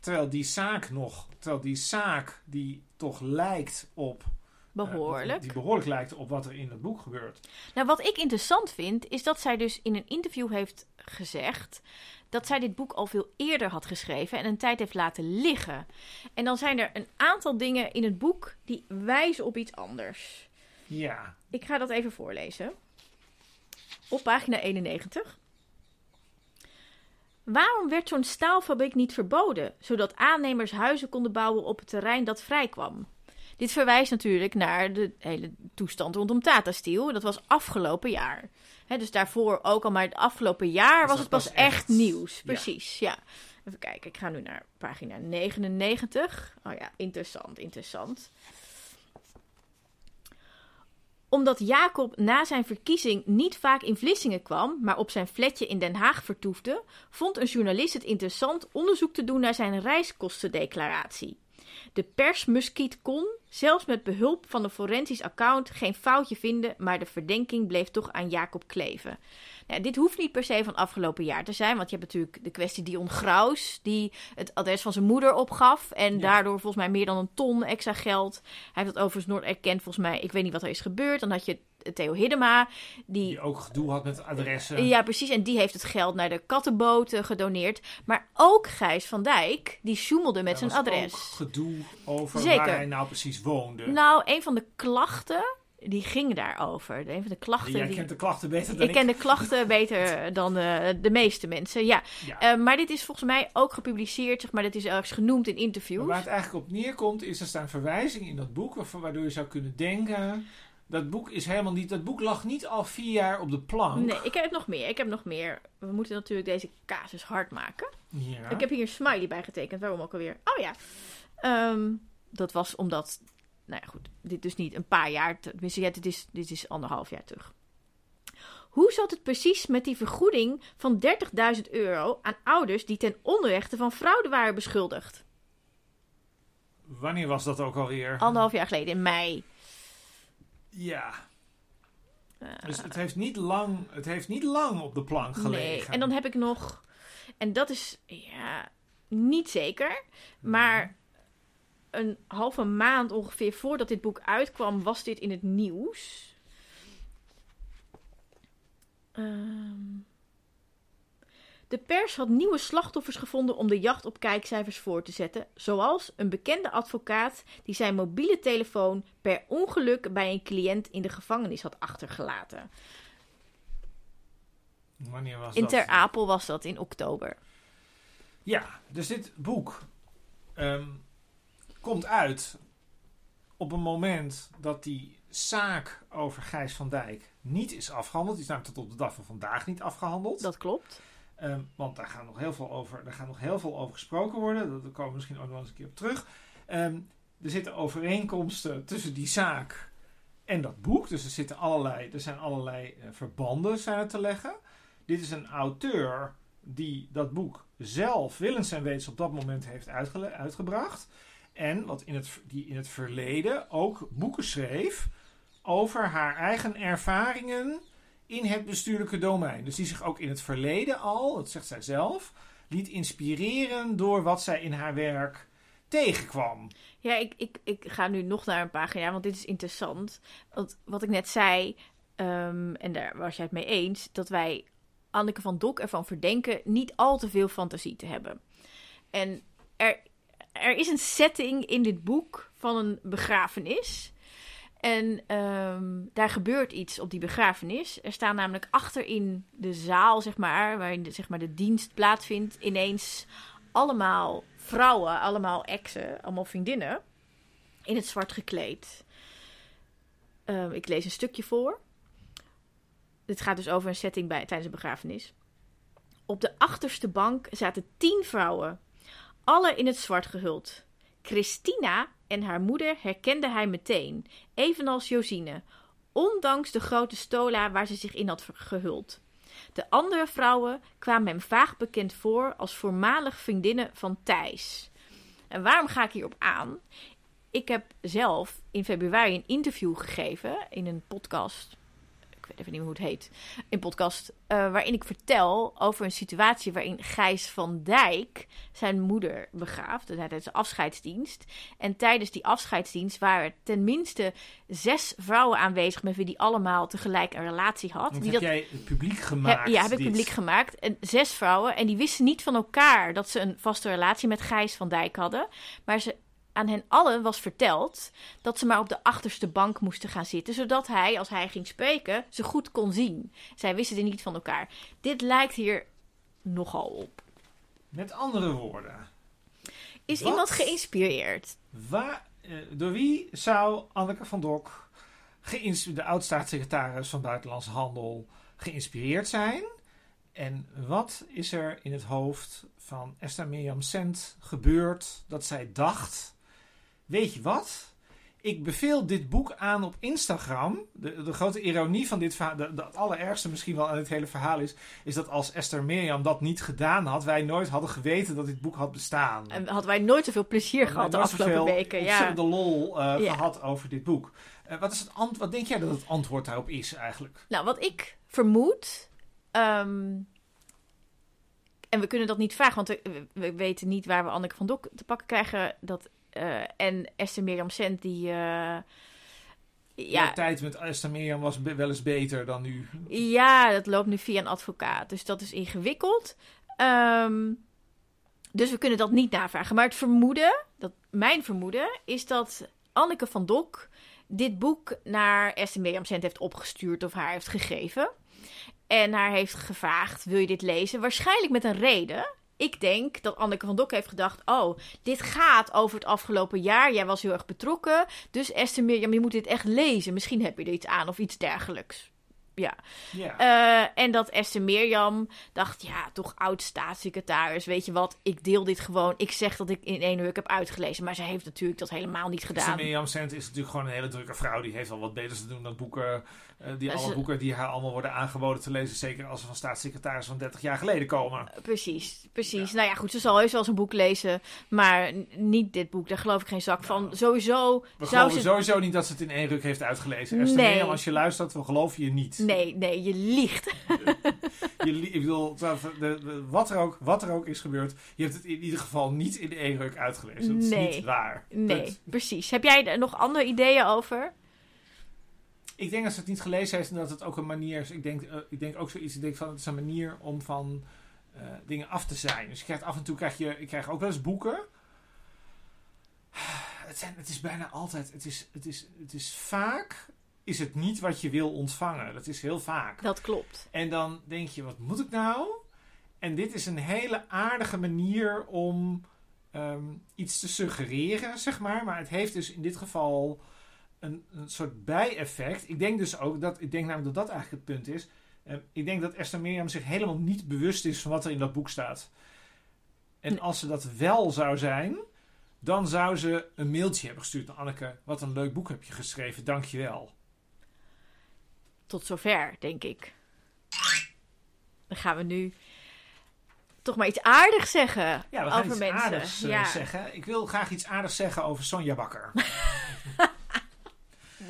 S2: Terwijl die zaak nog, terwijl die zaak die toch lijkt op. eh,
S1: behoorlijk.
S2: die behoorlijk lijkt op wat er in het boek gebeurt.
S1: Nou, wat ik interessant vind, is dat zij dus in een interview heeft gezegd dat zij dit boek al veel eerder had geschreven en een tijd heeft laten liggen. En dan zijn er een aantal dingen in het boek die wijzen op iets anders.
S2: Ja,
S1: Ik ga dat even voorlezen. Op pagina 91. Waarom werd zo'n staalfabriek niet verboden, zodat aannemers huizen konden bouwen op het terrein dat vrijkwam? Dit verwijst natuurlijk naar de hele toestand rondom Tata Steel. Dat was afgelopen jaar. Dus daarvoor ook al, maar het afgelopen jaar
S2: Dus
S1: was het pas echt,
S2: echt-
S1: nieuws.
S2: ja.
S1: Precies, ja. Even kijken, ik ga nu naar pagina 99. Oh ja, interessant, interessant omdat Jacob na zijn verkiezing niet vaak in Vlissingen kwam, maar op zijn flatje in Den Haag vertoefde, vond een journalist het interessant onderzoek te doen naar zijn reiskostendeclaratie. De persmuskiet kon, zelfs met behulp van een forensisch account, geen foutje vinden, maar de verdenking bleef toch aan Jacob kleven. Nou, dit hoeft niet per se van afgelopen jaar te zijn, want je hebt natuurlijk de kwestie Dion Graus, die het adres van zijn moeder opgaf en
S2: Ja.
S1: daardoor volgens mij meer dan een ton extra geld. Hij heeft dat overigens nooit erkend, volgens mij. Ik weet niet wat er is gebeurd. Dan had je Theo Hiddema, die
S2: die ook gedoe had met adressen.
S1: ja, precies. En die heeft het geld naar de kattenboot eh, gedoneerd. Maar ook Gijs van Dijk, die sjoemelde met zijn adres.
S2: ook gedoe over
S1: Zeker.
S2: waar hij nou precies woonde.
S1: Nou, een van de klachten, die ging daarover. Een van de klachten...
S2: Jij
S1: die...
S2: kent de klachten beter dan
S1: Ik
S2: ik.
S1: ken de klachten beter dan eh, de meeste mensen, ja.
S2: Ja.
S1: Eh, maar dit is volgens mij ook gepubliceerd, zeg maar. Dit is ergens genoemd in interviews.
S2: Maar waar het eigenlijk op neerkomt, is er staan verwijzingen in dat boek, waardoor je zou kunnen denken. Dat boek is helemaal niet. Dat boek lag niet al vier jaar op de plank.
S1: Nee, ik heb nog meer. Ik heb nog meer. We moeten natuurlijk deze casus hard maken.
S2: Ja.
S1: Ik heb hier een smiley bij getekend. Waarom ook alweer? Oh ja. Ehm, dat was omdat... Nou ja, goed. Dit dus niet een paar jaar... te- Tenminste, ja, dit is, dit is anderhalf jaar terug. Hoe zat het precies met die vergoeding van 30.000 euro aan ouders die ten onrechte van fraude waren beschuldigd?
S2: Wanneer was dat ook alweer?
S1: Anderhalf jaar geleden, in mei.
S2: Ja. Dus het heeft niet lang, het heeft niet lang op de plank gelegen.
S1: Nee, en dan heb ik nog... En dat is ja, niet zeker. Maar een halve maand ongeveer voordat dit boek uitkwam, was dit in het nieuws. Ehm, de pers had nieuwe slachtoffers gevonden om de jacht op kijkcijfers voor te zetten. Zoals een bekende advocaat die zijn mobiele telefoon per ongeluk bij een cliënt in de gevangenis had achtergelaten.
S2: Wanneer was
S1: In
S2: dat?
S1: Ter Apel was dat in oktober.
S2: Ja, dus dit boek ehm, komt uit op een moment dat die zaak over Gijs van Dijk niet is afgehandeld. Die is namelijk tot op de dag van vandaag niet afgehandeld.
S1: Dat klopt.
S2: Ehm, want daar gaat nog heel veel over, daar gaat nog heel veel over gesproken worden. Daar komen we misschien ook nog eens een keer op terug. Ehm, er zitten overeenkomsten tussen die zaak en dat boek. Dus er, zitten allerlei, er zijn allerlei eh, verbanden zijn te leggen. Dit is een auteur die dat boek zelf willens en wetens op dat moment heeft uitgebracht. En wat in het, die in het verleden ook boeken schreef over haar eigen ervaringen in het bestuurlijke domein. Dus die zich ook in het verleden al, dat zegt zij zelf, liet inspireren door wat zij in haar werk tegenkwam.
S1: Ja, ik, ik, ik ga nu nog naar een pagina, want dit is interessant. Want wat ik net zei, ehm, en daar was jij het mee eens, dat wij Anneke van Dok ervan verdenken niet al te veel fantasie te hebben. En er, er is een setting in dit boek van een begrafenis. En ehm, daar gebeurt iets op die begrafenis. Er staan namelijk achter in de zaal, zeg maar, waarin de, zeg maar, de dienst plaatsvindt, ineens allemaal vrouwen, allemaal exen, allemaal vriendinnen, in het zwart gekleed. Ehm, ik lees een stukje voor. dit gaat dus over een setting bij, tijdens een begrafenis. Op de achterste bank zaten tien vrouwen, alle in het zwart gehuld. Christina en haar moeder herkende hij meteen, evenals Josine, ondanks de grote stola waar ze zich in had gehuld. De andere vrouwen kwamen hem vaag bekend voor als voormalig vriendinnen van Thijs. En waarom ga ik hierop aan? Ik heb zelf in februari een interview gegeven in een podcast weet even niet meer hoe het heet, een podcast, uh, waarin ik vertel over een situatie waarin Gijs van Dijk zijn moeder begraaft, dus tijdens de afscheidsdienst. En tijdens die afscheidsdienst waren tenminste zes vrouwen aanwezig met wie die allemaal tegelijk een relatie had.
S2: Dat
S1: die
S2: heb jij publiek gemaakt?
S1: ja, heb ik publiek gemaakt. En zes vrouwen. En die wisten niet van elkaar dat ze een vaste relatie met Gijs van Dijk hadden. Maar ze aan hen allen was verteld dat ze maar op de achterste bank moesten gaan zitten, zodat hij, als hij ging spreken, ze goed kon zien. Zij wisten er niet van elkaar. Dit lijkt hier nogal op.
S2: Met andere woorden.
S1: Is
S2: Wat?
S1: iemand geïnspireerd?
S2: Waar, eh, door wie zou Anneke van Dok, de oud-staatssecretaris van Buitenlandse Handel, geïnspireerd zijn? En wat is er in het hoofd van Esther Mirjam Sent gebeurd dat zij dacht: Weet je wat? Ik beveel dit boek aan op Instagram. De, de grote ironie van dit verhaal, de, de allerergste misschien wel aan het hele verhaal is, is dat als Esther Mirjam dat niet gedaan had, wij nooit hadden geweten dat dit boek had bestaan.
S1: En hadden wij nooit zoveel plezier gehad de afgelopen weken. Ja.
S2: ontzettende lol
S1: Ja.
S2: gehad over dit boek. Eh, wat, is het ant- wat denk jij dat het antwoord daarop is eigenlijk?
S1: Nou, wat ik vermoed. ehm, en we kunnen dat niet vragen, want we, we weten niet waar we Anneke van Dok te pakken krijgen. Dat, eh, en Esther Mirjam Sent, die. eh,
S2: Ja. De tijd met Esther Mirjam was wel eens beter dan nu.
S1: ja, dat loopt nu via een advocaat. Dus dat is ingewikkeld. Ehm, dus we kunnen dat niet navragen. Maar het vermoeden, dat, mijn vermoeden, is dat Anneke van Dok dit boek naar Esther Mirjam Sent heeft opgestuurd of haar heeft gegeven. En haar heeft gevraagd: wil je dit lezen? Waarschijnlijk met een reden. Ik denk dat Anneke van Dok heeft gedacht: Oh, dit gaat over het afgelopen jaar. Jij was heel erg betrokken. Dus Esther Mirjam, je moet dit echt lezen. Misschien heb je er iets aan of iets dergelijks. Ja. Eh, en dat Esther Mirjam dacht: Ja, toch oud staatssecretaris. Weet je wat? Ik deel dit gewoon. Ik zeg dat ik in één uur heb uitgelezen. Maar zij heeft natuurlijk dat helemaal niet
S2: Esther
S1: gedaan.
S2: Mirjam Sent is natuurlijk gewoon een hele drukke vrouw. Die heeft al wat beters te doen dan boeken. Eh, die alle boeken die haar allemaal worden aangeboden te lezen. Zeker als ze van staatssecretaris van 30 jaar geleden komen.
S1: Precies, precies. Nou ja, goed, ze zal heus wel eens een boek lezen, maar niet dit boek. Daar geloof ik geen zak van.
S2: Nou,
S1: Sowieso
S2: We
S1: zou ze...
S2: sowieso niet dat ze het in één ruk heeft uitgelezen. Esther
S1: Nee.
S2: Mirjam, als je luistert, we geloven je niet.
S1: Nee, nee, je liegt.
S2: Je, li- ik bedoel, de- wat, er ook, wat er ook is gebeurd, je hebt het in ieder geval niet in één ruk uitgelezen. Dat is
S1: Nee.
S2: niet waar.
S1: Nee,
S2: Punt.
S1: precies. Heb jij er nog andere ideeën over?
S2: Ik denk dat ze het niet gelezen heeft en dat het ook een manier is. Ik denk, eh, ik denk ook zoiets. Ik denk van het is een manier om van eh, dingen af te zijn. Dus je krijgt af en toe krijg je, ik krijg ook wel eens boeken. Het, zijn, het is bijna altijd. Het is, het is, het is vaak. Is het niet wat je wil ontvangen? Dat is heel vaak.
S1: Dat klopt.
S2: En dan denk je, wat moet ik nou? En dit is een hele aardige manier om ehm, iets te suggereren, zeg maar. Maar het heeft dus in dit geval een, een soort bijeffect. Ik denk dus ook dat, ik denk namelijk dat dat eigenlijk het punt is. Eh, ik denk dat Esther Mirjam zich helemaal niet bewust is van wat er in dat boek staat. En als ze dat wel zou zijn, dan zou ze een mailtje hebben gestuurd naar Anneke. Wat een leuk boek heb je geschreven, dankjewel.
S1: Tot zover, denk ik. Dan gaan we nu toch maar iets aardigs zeggen
S2: Ja, we gaan
S1: over
S2: iets
S1: mensen.
S2: aardigs eh,
S1: ja.
S2: zeggen. Ik wil graag iets aardigs zeggen over Sonja Bakker.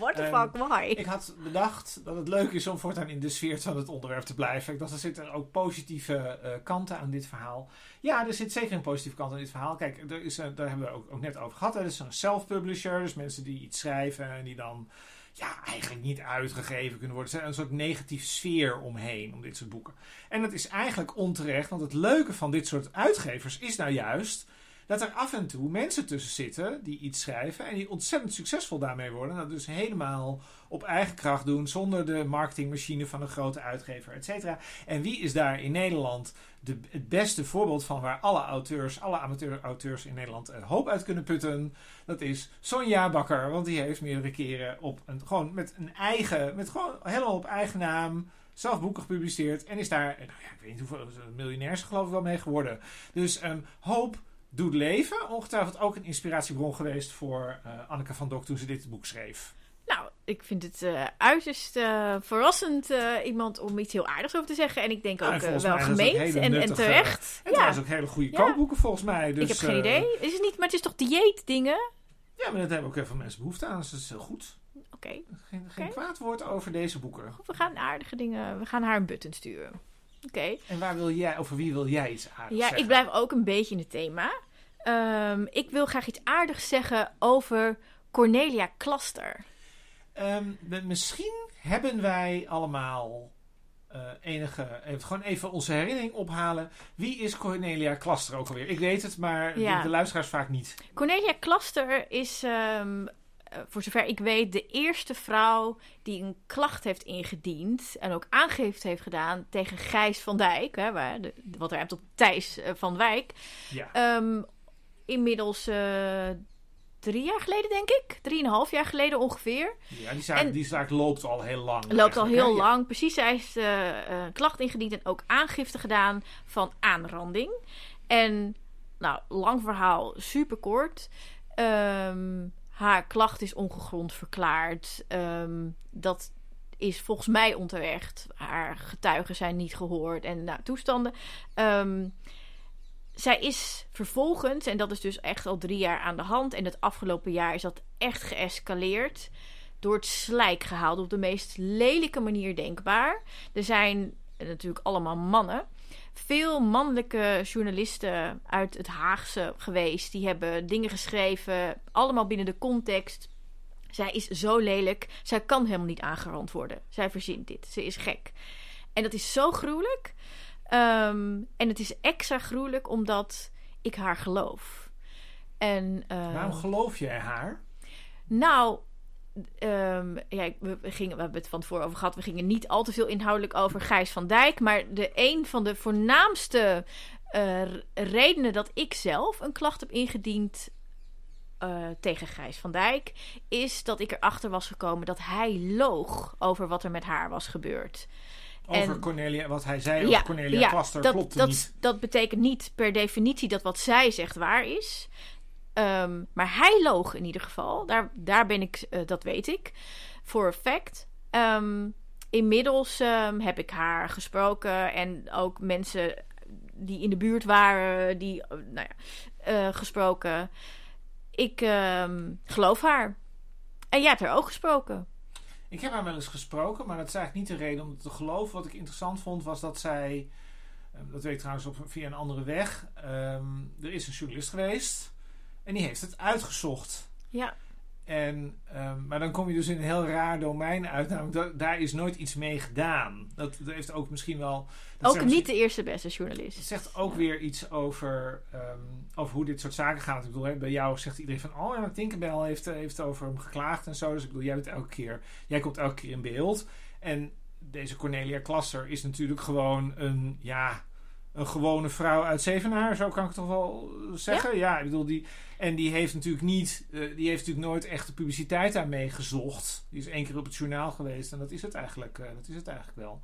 S1: What the
S2: Ehm,
S1: fuck, why?
S2: ik had bedacht dat het leuk is om voortaan in de sfeer van het onderwerp te blijven. Ik dacht, er zitten ook positieve eh, kanten aan dit verhaal. Ja, er zit zeker een positieve kant aan dit verhaal. Kijk, er is, daar hebben we ook, ook net over gehad. hè. Er is een self-publisher, dus mensen die iets schrijven en die dan ja, eigenlijk niet uitgegeven kunnen worden. Er is een soort negatieve sfeer omheen om dit soort boeken. En dat is eigenlijk onterecht, want het leuke van dit soort uitgevers is nou juist dat er af en toe mensen tussen zitten die iets schrijven en die ontzettend succesvol daarmee worden. Dat dus helemaal op eigen kracht doen, zonder de marketingmachine van een grote uitgever, et cetera. En wie is daar in Nederland de, het beste voorbeeld van waar alle auteurs, alle amateur-auteurs in Nederland een hoop uit kunnen putten? Dat is Sonja Bakker, want die heeft meerdere keren op een, gewoon met een eigen, met gewoon helemaal op eigen naam zelf boeken gepubliceerd en is daar, nou ja, ik weet niet hoeveel, miljonair is er geloof ik wel mee geworden. Dus um, Hoop doet leven. Ongetwijfeld ook een inspiratiebron geweest voor uh, Anneke van Dok toen ze dit boek schreef.
S1: Nou, ik vind het uh, uiterst uh, verrassend iemand om iets heel aardigs over te zeggen. En ik denk ook wel gemeend en, en terecht.
S2: En ja. ook hele goede kookboeken volgens mij. Dus,
S1: ik heb geen idee. Is het niet, maar het is toch dieetdingen?
S2: Ja, maar dat hebben ook heel veel mensen behoefte aan. Dus dat is heel goed.
S1: Oké. Okay.
S2: Geen, geen okay. kwaad woord over deze boeken.
S1: We gaan aardige dingen. We gaan haar een button sturen. Oké. Okay.
S2: En waar wil jij, over wie wil jij iets aardigs
S1: ja,
S2: zeggen?
S1: ik blijf ook een beetje in het thema. Um, ik wil graag iets aardigs zeggen over Cornelia Klaster.
S2: Um, misschien hebben wij allemaal uh, enige. Even, gewoon even onze herinnering ophalen. Wie is Cornelia Klaster ook alweer? Ik weet het, maar ja. de, de, luisteraars vaak niet.
S1: Cornelia Klaster is. Um, voor zover ik weet, de eerste vrouw die een klacht heeft ingediend en ook aangifte heeft gedaan tegen Gijs van Dijk, hè, waar de, wat ruimt op Thijs uh, van Wijk.
S2: Ja.
S1: Um, inmiddels uh, drie jaar geleden, denk ik. Drieënhalf jaar geleden ongeveer.
S2: Ja, die zaak, en, die zaak loopt al heel lang.
S1: Loopt al heel ja. lang. Precies, zij heeft uh, een klacht ingediend en ook aangifte gedaan van aanranding. En, nou, lang verhaal, super kort. Um, haar klacht is ongegrond verklaard. Um, dat is volgens mij onterecht. Haar getuigen zijn niet gehoord en nou, toestanden. Um, zij is vervolgens, en dat is dus echt al drie jaar aan de hand. En het afgelopen jaar is dat echt geëscaleerd. Door het slijk gehaald op de meest lelijke manier denkbaar. Er zijn natuurlijk allemaal mannen. Veel mannelijke journalisten uit het Haagse geweest. Die hebben dingen geschreven. Allemaal binnen de context. Zij is zo lelijk. Zij kan helemaal niet aangerand worden. Zij verzint dit. Ze is gek. En dat is zo gruwelijk. Um, en het is extra gruwelijk omdat ik haar geloof. En, uh,
S2: Waarom geloof jij haar?
S1: Nou, um, ja, we, gingen, we hebben het van tevoren over gehad. We gingen niet al te veel inhoudelijk over Gijs van Dijk. Maar de, een van de voornaamste uh, redenen dat ik zelf een klacht heb ingediend uh, tegen Gijs van Dijk, is dat ik erachter was gekomen dat hij loog over wat er met haar was gebeurd.
S2: Over en, Cornelia, wat hij zei over Cornelia ja,
S1: dat,
S2: klopt
S1: dat,
S2: niet.
S1: Dat betekent niet per definitie dat wat zij zegt waar is. Um, maar hij loog in ieder geval. Daar, daar ben ik, uh, dat weet ik. Voor a fact. Um, inmiddels um, heb ik haar gesproken. En ook mensen die in de buurt waren, die, uh, nou ja, uh, gesproken. Ik geloof haar. En jij hebt haar ook gesproken.
S2: Ik heb haar wel eens gesproken, maar dat is eigenlijk niet de reden om het te geloven. Wat ik interessant vond, was dat zij, dat weet ik trouwens op, via een andere weg, er is een journalist geweest en die heeft het uitgezocht.
S1: Ja.
S2: En, um, maar dan kom je dus in een heel raar domein uit. Namelijk, da daar is nooit iets mee gedaan. Dat, dat heeft ook misschien wel.
S1: Ook niet de eerste beste journalist.
S2: Het zegt ook ja. weer iets over, um, over hoe dit soort zaken gaat. Ik bedoel, hè, bij jou zegt iedereen van. Oh ja, Tinkerbell heeft, heeft over hem geklaagd en zo. Dus ik bedoel, jij bent elke keer. Jij komt elke keer in beeld. En deze Cornelia Klasser is natuurlijk gewoon een. Ja, een gewone vrouw uit Zevenaar, zo kan ik toch wel zeggen. Ja, ja ik bedoel, die, en die heeft natuurlijk niet, uh, die heeft natuurlijk nooit echt de publiciteit daarmee gezocht. Die is één keer op het journaal geweest en dat is het eigenlijk, uh, dat is het eigenlijk wel.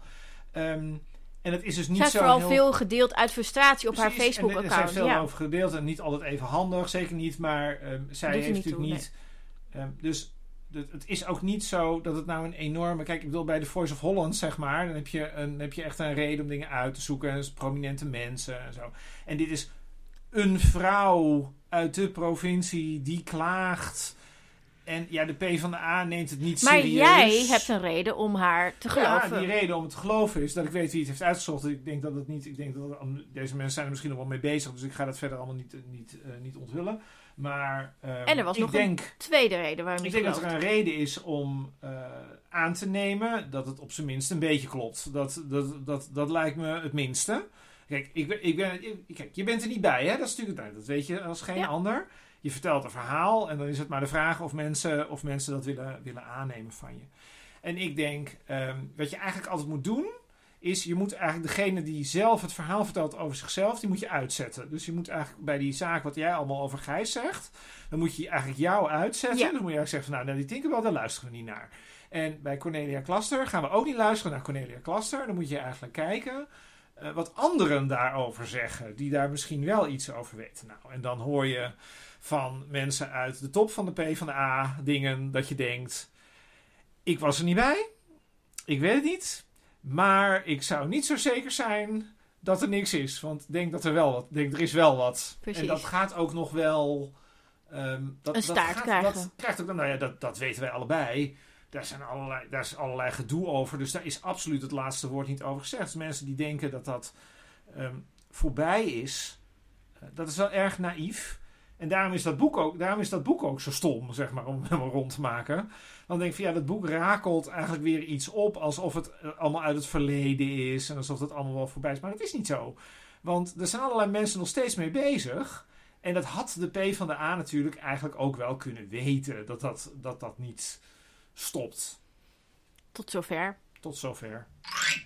S2: Um, en het is dus niet
S1: Zij
S2: zo.
S1: vooral
S2: heel...
S1: veel gedeeld uit frustratie op Precies, haar Facebook-account.
S2: Zij heeft veel
S1: ja.
S2: over gedeeld en niet altijd even handig, zeker niet. Maar um, zij heeft natuurlijk niet. Nee. Um, dus het is ook niet zo dat het nou een enorme. Kijk, ik bedoel, bij de Voice of Holland, zeg maar. Dan heb je, een, dan heb je echt een reden om dingen uit te zoeken. En prominente mensen en zo. En dit is een vrouw uit de provincie die klaagt. En ja, de P van de A neemt het niet
S1: maar
S2: serieus.
S1: Maar jij hebt een reden om haar te geloven.
S2: Ja, die reden om het te geloven is dat ik weet wie het heeft uitgezocht. Ik denk dat het niet. Ik denk dat het, deze mensen zijn er misschien nog wel mee bezig. Dus ik ga dat verder allemaal niet, niet, uh, niet onthullen. Maar um,
S1: en er was
S2: ik
S1: nog
S2: denk,
S1: een tweede reden waarom
S2: ik
S1: je
S2: denk dat er een reden is om uh, aan te nemen dat het op zijn minst een beetje klopt. Dat, dat, dat, dat lijkt me het minste. Kijk, ik, ik ben, ik, kijk, je bent er niet bij, hè? Dat is natuurlijk dat weet je als geen
S1: ja.
S2: ander. Je vertelt een verhaal en dan is het maar de vraag of mensen, of mensen dat willen, willen aannemen van je. En ik denk, um, wat je eigenlijk altijd moet doen, is je moet eigenlijk degene die zelf het verhaal vertelt over zichzelf, die moet je uitzetten. Dus je moet eigenlijk bij die zaak wat jij allemaal over Gijs zegt, dan moet je eigenlijk jou uitzetten.
S1: Ja.
S2: Dan moet je eigenlijk zeggen van nou, die Tinkerbell, daar luisteren we niet naar. En bij Cornelia Klaster gaan we ook niet luisteren naar Cornelia Klaster. Dan moet je eigenlijk kijken uh, wat anderen daarover zeggen, die daar misschien wel iets over weten. Nou, en dan hoor je van mensen uit de top van de P van de A dingen dat je denkt: ik was er niet bij, ik weet het niet, maar ik zou niet zo zeker zijn dat er niks is, want ik denk dat er wel wat, denk er is wel wat.
S1: Precies.
S2: En dat gaat ook nog wel. Um, dat,
S1: een staart
S2: dat gaat,
S1: krijgen.
S2: Dat krijgt ook, nou ja, dat, dat weten wij allebei. Daar, zijn allerlei, daar is allerlei gedoe over. Dus daar is absoluut het laatste woord niet over gezegd. Dus mensen die denken dat dat um, voorbij is, uh, dat is wel erg naïef. En daarom is, dat boek ook, daarom is dat boek ook zo stom, zeg maar, om hem rond te maken. Dan denk ik van ja, dat boek rakelt eigenlijk weer iets op alsof het uh, allemaal uit het verleden is. En alsof het allemaal wel voorbij is. Maar dat is niet zo. Want er zijn allerlei mensen nog steeds mee bezig. En dat had de P van de A natuurlijk eigenlijk ook wel kunnen weten. Dat dat, dat, dat niet stopt.
S1: Tot zover.
S2: Tot zover.